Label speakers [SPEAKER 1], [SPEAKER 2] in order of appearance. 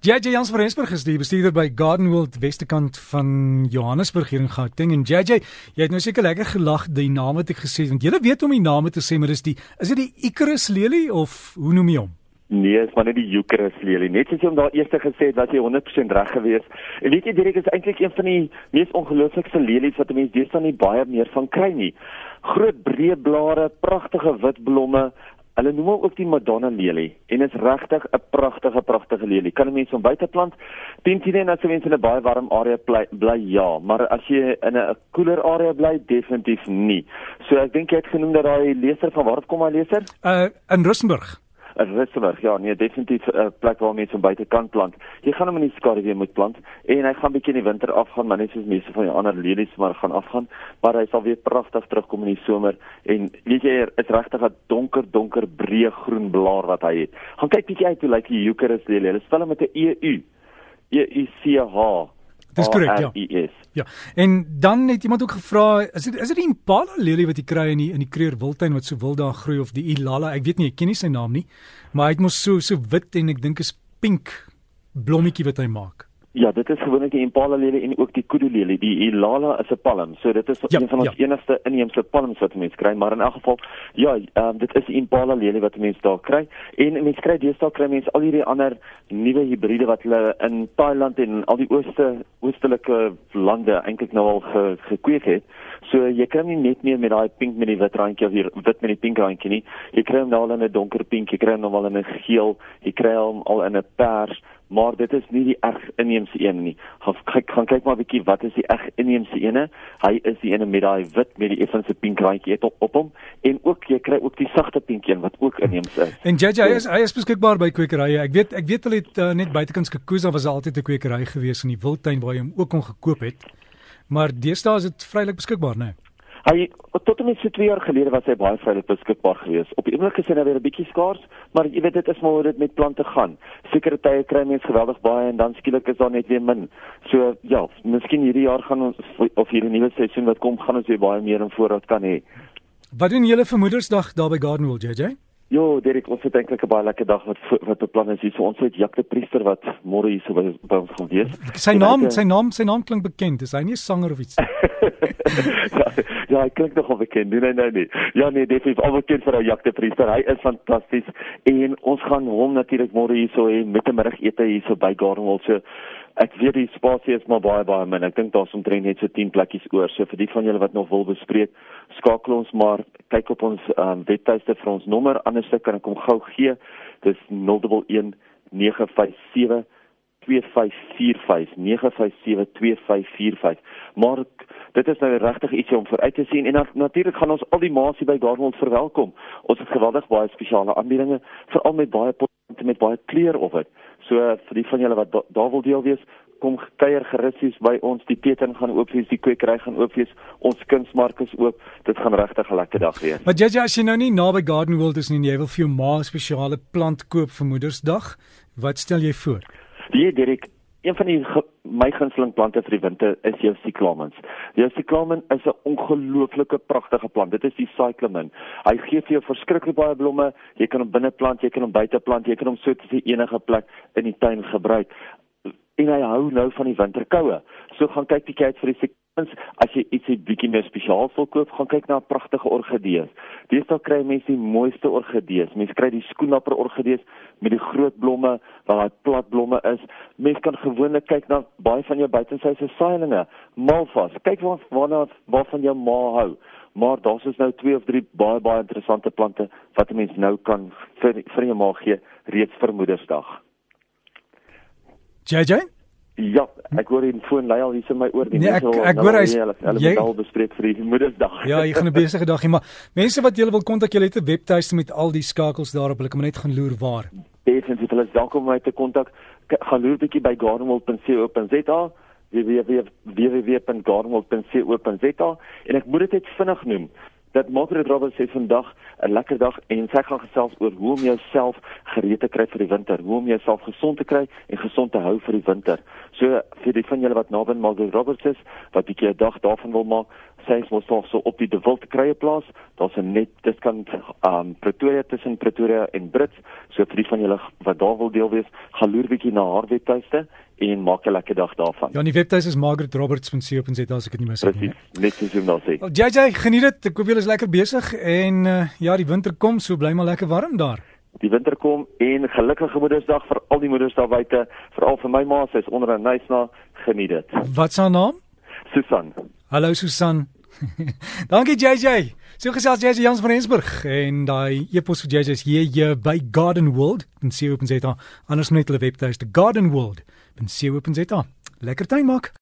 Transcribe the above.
[SPEAKER 1] JJ Jans van Rensburg is die bestuurder by Garden World Westerkant van Johannesburg hier in Gauteng en JJ, jy het nou seker lekker gelag die naam wat ek gesê het want jy weet om die name te sê maar is die is dit die Icarus lelie of hoe noem jy hom?
[SPEAKER 2] Nee, is maar net die Icarus lelie. Net soos jy hom daar eers gesê het dat jy 100% reg gewees. En weet jy direk is eintlik een van die mees ongelooflikste lelies wat 'n mens deesdae baie meer van kry nie. Groot breë blare, pragtige wit blomme, Hulle noem ook die Madonna lelie en is regtig 'n pragtige pragtige lelie. Kan 'n mens hom buite plant? Tensien as jy mens in 'n baie warm area bly, bly ja, maar as jy in 'n koeler area bly, definitief nie. So ek dink jy het genoem dat daai leser van waar kom hy leser?
[SPEAKER 1] Uh in Rustenburg.
[SPEAKER 2] Rustig, ja, nee, definitief 'n uh, plek waar mense om buite kan plant. Jy gaan hom in die skadu weer moet plant en hy gaan bietjie in die winter afgaan, maar net soos meeste van die ander lelies maar gaan afgaan, maar hy sal weer pragtig terugkom in die somer en weet jy, is regtig 'n donker donker breë groen blaar wat hy het. Gaan kyk bietjie uit hoe lyk die Eucharis lelie. Hulle spel hom met 'n E U. E U C H.
[SPEAKER 1] Dis korrek, ja. Ja. En dan het iemand ook gevra, is dit is dit die Impala lelie wat jy kry in die in die Kreur Wildtuin wat so wil daar groei of die Ilala? Ek weet nie, ek ken nie sy naam nie, maar hy het mos so so wit en ek dink is pink blommetjie wat hy maak.
[SPEAKER 2] Ja, dit is gewoonlik die Impala lelie en ook die Kudu lelie. Die Ilala is 'n palm. So dit is ja, een van ons ja. enigste inheemse palms wat mense kry, maar in elk geval ja, um, dit is die Impala lelie wat mense daar kry. En mense kry deesdae kry mense al hierdie ander nuwe hibride wat hulle in Thailand en al die ooste oostelike lande eintlik nou al ge, gekweek het. So jy kry nie net meer met daai pink met die wit randjie of hier wit met die pink randjie nie. Jy kry hom nou al in 'n donker pink, jy kry hom nou al in 'n geel, jy kry hom al in 'n pers maar dit is nie die reg inheemse een nie. Gaan kyk gaan kyk maar 'n bietjie wat is die reg inheemse ene? Hy is die ene met daai wit met die effense pink randjie op, op hom en ook jy kry ook die sagte pink een wat ook inheems is.
[SPEAKER 1] En JJ hy is hy is beskikbaar by kwekerye. Ek weet ek weet hulle het uh, net buitekans Kokoza was altyd 'n kwekery gewees in die Wildtuin waar jy hom ook kon gekoop het. Maar deesdae is dit vrylik beskikbaar, né? Nee?
[SPEAKER 2] Hy tot en met so 2 jaar gelede was hy baie vrylik beskikbaar geweest. Op die oomblik is hy nou weer 'n bietjie skaars, maar jy weet dit is maar hoe dit met plante gaan. Sekere tye kry mense geweldig baie en dan skielik is daar net weer min. So ja, miskien hierdie jaar gaan ons of hierdie nuwe seisoen wat kom, gaan ons weer baie meer in voorraad kan hê.
[SPEAKER 1] Wat doen julle vir Moedersdag daar by Gardenwell, JJ?
[SPEAKER 2] Jo, Derek, ons het eintlik 'n baie lekker dag wat wat beplan is hier. So ons het Jacques Priester wat môre hier so by, by ons gaan wees.
[SPEAKER 1] Sy naam, sy naam, sy naam klink bekend. Is hy nie 'n sanger of iets?
[SPEAKER 2] ja, ja, hy klink nogal bekend. Nee, nee, nee, nee. Ja, nee, definitief al bekend vir ou Jacques Priester. Hy is fantasties en ons gaan hom natuurlik môre hier so hê met 'n middagete hier so by Gardenwell. So ek weet die spasie is maar baie baie min. Ek dink daar's omtrent net so 10 plekkies oor. So vir die van julle wat nog wil bespreek, skakel ons maar kyk op ons um, webtuiste vir ons nommer. Andersste kan ek hom gou gee. Dis 011 957 2545 957 2545. Maar dit is nou regtig ietsie om vooruit te sien en natuurlik gaan ons al die maasie by Garmond verwelkom. Ons het geweldig baie spesiale aanbiedinge, veral met baie met baie kleur op dit. So vir die van julle wat da daar wil deel wees, kom kuier gerussies by ons. Die teken gaan oop wees, die kwekery gaan oop wees. Ons kunsmark is oop. Dit gaan regtig 'n lekker dag wees.
[SPEAKER 1] Maar JJ, as jy nou nie naby Garden World is nie, jy wil vir jou ma 'n spesiale plant koop vir Moedersdag, wat stel jy voor?
[SPEAKER 2] Die Dirk, een van die my gunsteling plante vir die winter is jou cyclamens. Jou cyclamen is 'n ongelooflike pragtige plant. Dit is die cyclamen. Hy gee vir jou verskriklik baie blomme. Jy kan hom binne plant, jy kan hom buite plant, jy kan hom so tussen enige plek in die tuin gebruik. En hy hou nou van die winterkoue. So gaan kyk bietjie uit vir die cyclamens. As jy ietsie bietjie meer spesiaal wil koop, gaan kyk na pragtige orgidees. Deesdae kry mense die mooiste orgidees. Mense kry die skoenlapper orgidees met die groot blomme waar daai plat blomme is. Mense kan gewoonlik kyk na baie van jou buitensyse saailinge, malvas. Kyk waar waarna waarvan jou ma hou. Maar daar's is nou twee of drie baie baie interessante plante wat 'n mens nou kan vir vir jou ma gee reeds vir Moedersdag.
[SPEAKER 1] JJ
[SPEAKER 2] Ja, ek hoor die foon lei al hier in my oor
[SPEAKER 1] die nee, ek, ek hoor hy
[SPEAKER 2] hulle jy al bespreek vir die Moedersdag.
[SPEAKER 1] Ja, jy gaan 'n besige dag hê, maar mense wat julle wil kontak, julle het 'n webtuiste met al die skakels daarop. Hulle kan net gaan loer waar
[SPEAKER 2] definitief hulle is welkom om my te kontak. Gaan loer bietjie by gardenwold.co.za www.gardenwold.co.za en ek moet dit net vinnig noem dat Margaret Roberts sê vandag 'n lekker dag en sy gaan gesels oor hoe om jouself gereed te kry vir die winter, hoe om jouself gesond te kry en gesond te hou vir die winter. So vir die van julle wat naby Margaret Roberts is, wat 'n keer 'n dag daarvan wil maak, sê ons moet nog so op die De Wild krye plaas. Daar's 'n net dit kan um Pretoria tussen Pretoria en Brits. So vir die van julle wat daar wil deel wees, gaan loer bietjie na haar webtuiste en maak 'n lekker dag daarvan.
[SPEAKER 1] Ja, die webtuis is margaretroberts.co.za as ek dit nie mis het
[SPEAKER 2] nie. Net soos jy nou sê.
[SPEAKER 1] Well, JJ, geniet dit. Ek hoop julle is lekker besig en uh, ja, die winter kom, so bly maar lekker warm daar.
[SPEAKER 2] Die winter kom en gelukkige Moedersdag vir al die moeders daar buite, veral vir my ma, sy's onder 'n nuisna, geniet dit.
[SPEAKER 1] Wat se naam?
[SPEAKER 2] Susan.
[SPEAKER 1] Hallo Susan. Dankie JJ. So gesels JJ Jans van Rensburg en daai e-pos vir JJ is hier hier by Garden World en sien op en sê daar anders net hulle webtuis te Garden World. En sien op en sê daar lekker tuin maak.